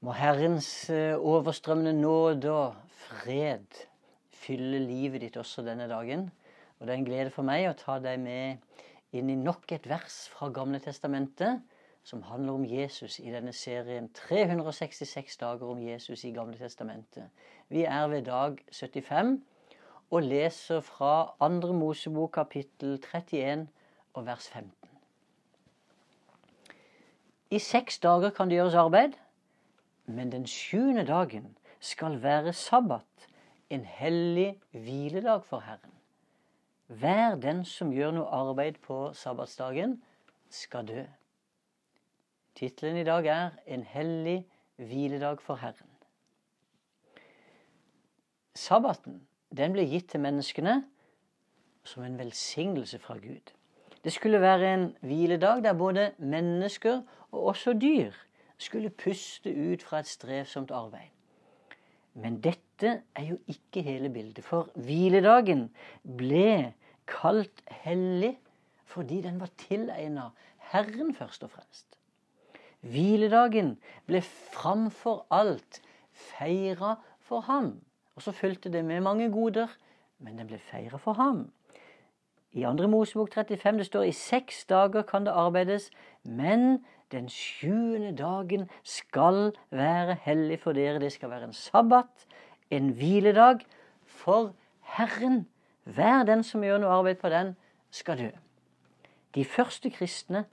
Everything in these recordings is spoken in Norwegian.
Må Herrens eh, overstrømmende nåde og fred fylle livet ditt også denne dagen. Og det er en glede for meg å ta deg med inn i nok et vers fra Gamle Testamentet som handler om Jesus i denne serien 366 dager om Jesus i Gamle Testamentet. Vi er ved dag 75 og leser fra 2. Mosebok kapittel 31 og vers 15. I seks dager kan det gjøres arbeid, men den sjuende dagen skal være sabbat, en hellig hviledag for Herren. Hver den som gjør noe arbeid på sabbatsdagen, skal dø. Tittelen i dag er 'En hellig hviledag for Herren'. Sabbaten den ble gitt til menneskene som en velsignelse fra Gud. Det skulle være en hviledag der både mennesker og også dyr skulle puste ut fra et strevsomt arbeid. Men dette er jo ikke hele bildet, for hviledagen ble kalt hellig fordi den var tilegna Herren først og fremst. Hviledagen ble framfor alt feira for ham. Og så fulgte det med mange goder, men den ble feira for ham. I 2. Mosebok 35 det står i seks dager kan det arbeides, men den sjuende dagen skal være hellig for dere. Det skal være en sabbat, en hviledag for Herren. Hver den som gjør noe arbeid på den, skal dø. De første kristne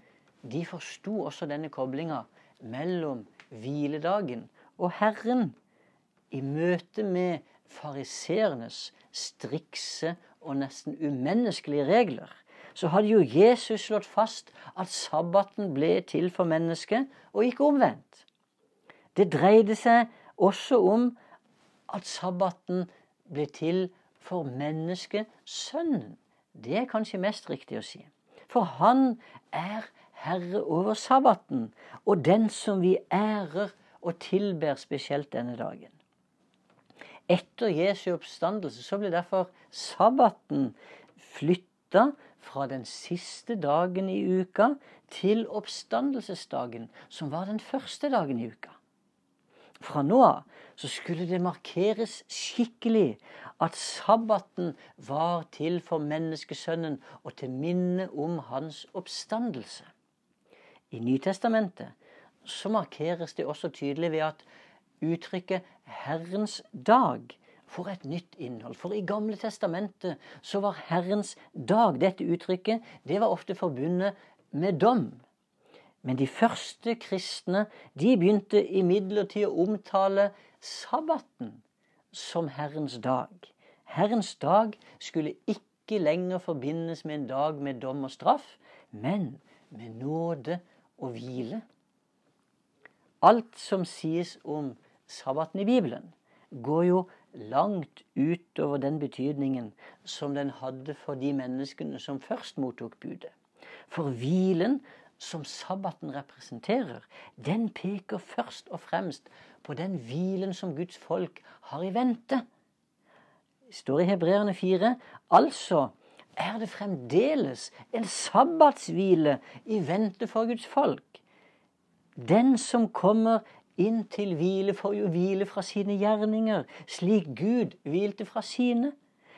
de forsto også denne koblinga mellom hviledagen og Herren i møte med fariseernes strikse og nesten umenneskelige regler, så hadde jo Jesus slått fast at sabbaten ble til for mennesket, og ikke omvendt. Det dreide seg også om at sabbaten ble til for mennesket Sønnen. Det er kanskje mest riktig å si. For han er herre over sabbaten, og den som vi ærer og tilber spesielt denne dagen. Etter Jesu oppstandelse så ble derfor sabbaten flytta fra den siste dagen i uka til oppstandelsesdagen, som var den første dagen i uka. Fra nå av så skulle det markeres skikkelig at sabbaten var til for menneskesønnen og til minne om hans oppstandelse. I Nytestamentet så markeres det også tydelig ved at uttrykket 'Herrens dag' får et nytt innhold. For i Gamle Testamentet så var Herrens dag, dette uttrykket, det var ofte forbundet med dom. Men de første kristne de begynte imidlertid å omtale sabbaten som Herrens dag. Herrens dag skulle ikke lenger forbindes med en dag med dom og straff, men med nåde og hvile. Alt som sies om sabbaten i Bibelen, går jo langt utover den betydningen som den hadde for de menneskene som først mottok budet. For hvilen som sabbaten representerer, den peker først og fremst på den hvilen som Guds folk har i vente. Det står i Hebreerne 4. Altså er det fremdeles en sabbatshvile i vente for Guds folk. Den som kommer inn til hvile, får jo hvile fra sine gjerninger, slik Gud hvilte fra sine.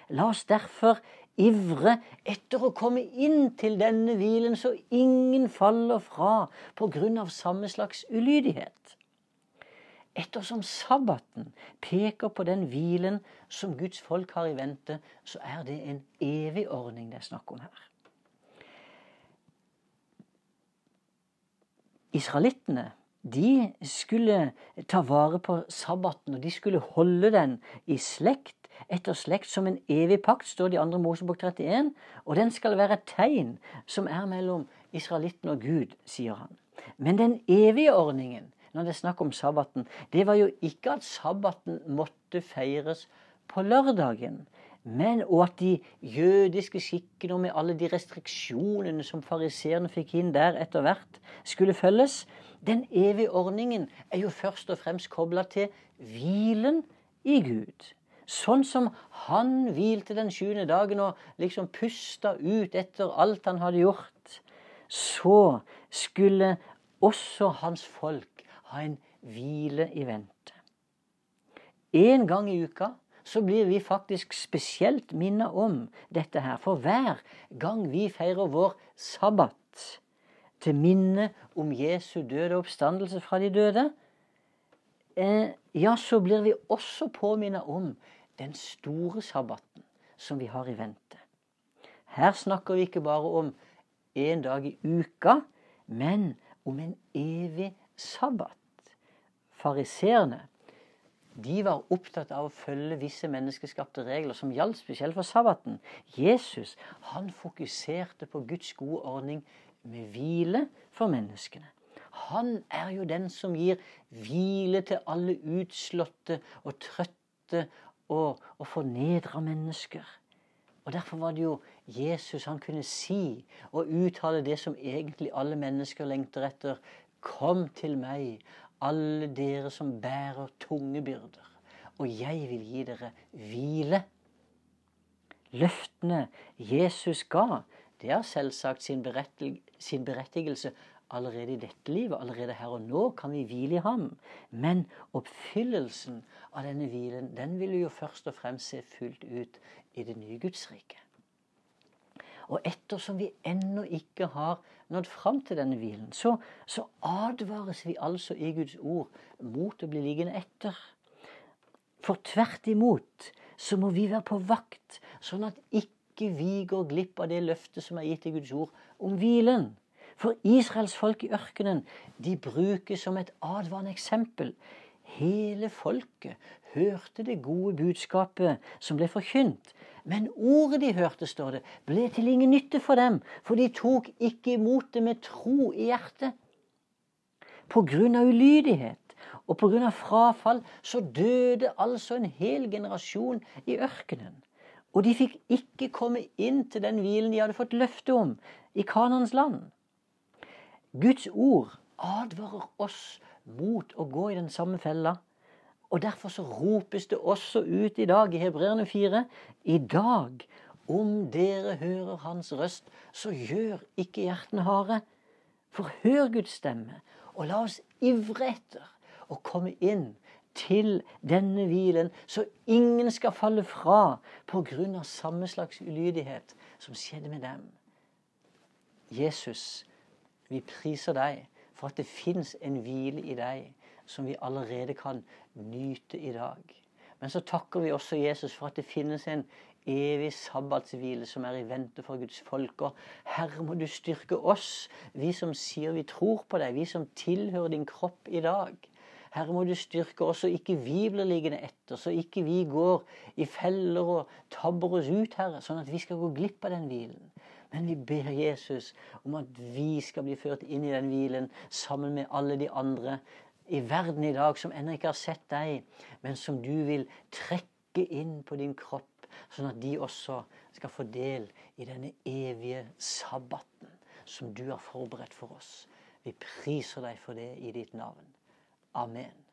La oss derfor ivre etter å komme inn til denne hvilen, så ingen faller fra på grunn av samme slags ulydighet. Ettersom sabbaten peker på den hvilen som Guds folk har i vente, så er det en evig ordning det er snakk om her. Israelittene de skulle ta vare på sabbaten, og de skulle holde den i slekt etter slekt som en evig pakt, står det i 2. Mosebok 31. Og den skal være et tegn som er mellom israelitten og Gud, sier han. Men den evige ordningen, når det er snakk om sabbaten, det var jo ikke at sabbaten måtte feires på lørdagen. Men og at de jødiske skikkene og med alle de restriksjonene som fariseerne fikk inn der etter hvert, skulle følges. Den evige ordningen er jo først og fremst kobla til hvilen i Gud. Sånn som han hvilte den sjuende dagen og liksom pusta ut etter alt han hadde gjort, så skulle også hans folk ha en hvile i vente. En gang i uka så blir vi faktisk spesielt minnet om dette her. For hver gang vi feirer vår sabbat til minne om Jesu døde oppstandelse fra de døde, eh, ja, så blir vi også påminnet om den store sabbaten som vi har i vente. Her snakker vi ikke bare om en dag i uka, men om en evig sabbat. Fariseerne de var opptatt av å følge visse menneskeskapte regler som gjaldt spesielt for sabbaten. Jesus han fokuserte på Guds gode ordning med hvile for menneskene. Han er jo den som gir hvile til alle utslåtte og trøtte og, og fornedra mennesker. Og Derfor var det jo Jesus han kunne si og uttale det som egentlig alle mennesker lengter etter. Kom til meg, alle dere som bærer tunge byrder, og jeg vil gi dere hvile. Løftene Jesus ga, det har selvsagt sin, sin berettigelse allerede i dette livet. Allerede her og nå kan vi hvile i ham. Men oppfyllelsen av denne hvilen, den vil vi jo først og fremst se fullt ut i det nye Gudsriket. Og ettersom vi ennå ikke har nådd fram til denne hvilen, så, så, advares vi altså i Guds ord mot å bli liggende etter. For tvert imot så må vi være på vakt, sånn at ikke vi går glipp av det løftet som er gitt i Guds ord om hvilen. For Israels folk i ørkenen de brukes som et advarende eksempel. Hele folket hørte det gode budskapet som ble forkynt. Men ordet de hørte, står det, ble til ingen nytte for dem, for de tok ikke imot det med tro i hjertet. På grunn av ulydighet og på grunn av frafall så døde altså en hel generasjon i ørkenen. Og de fikk ikke komme inn til den hvilen de hadde fått løfte om i Kanans land. Guds ord advarer oss mot å gå i den samme fella. Og Derfor så ropes det også ut i dag i Hebreerne 4 i dag om dere hører Hans røst, så gjør ikke hjertene harde. For hør Guds stemme, og la oss ivre etter å komme inn til denne hvilen, så ingen skal falle fra på grunn av samme slags ulydighet som skjedde med dem. Jesus, vi priser deg for at det fins en hvile i deg som vi allerede kan nyte i dag. Men så takker vi også Jesus for at det finnes en evig sabbatshvile som er i vente for Guds folk. Og Herre, må du styrke oss, vi som sier vi tror på deg, vi som tilhører din kropp i dag. Herre, må du styrke oss, så ikke vi blir liggende etter, så ikke vi går i feller og tabber oss ut, Herre, sånn at vi skal gå glipp av den hvilen. Men vi ber Jesus om at vi skal bli ført inn i den hvilen sammen med alle de andre i verden i dag som ennå ikke har sett deg, men som du vil trekke inn på din kropp, sånn at de også skal få del i denne evige sabbaten som du har forberedt for oss. Vi priser deg for det i ditt navn. Amen.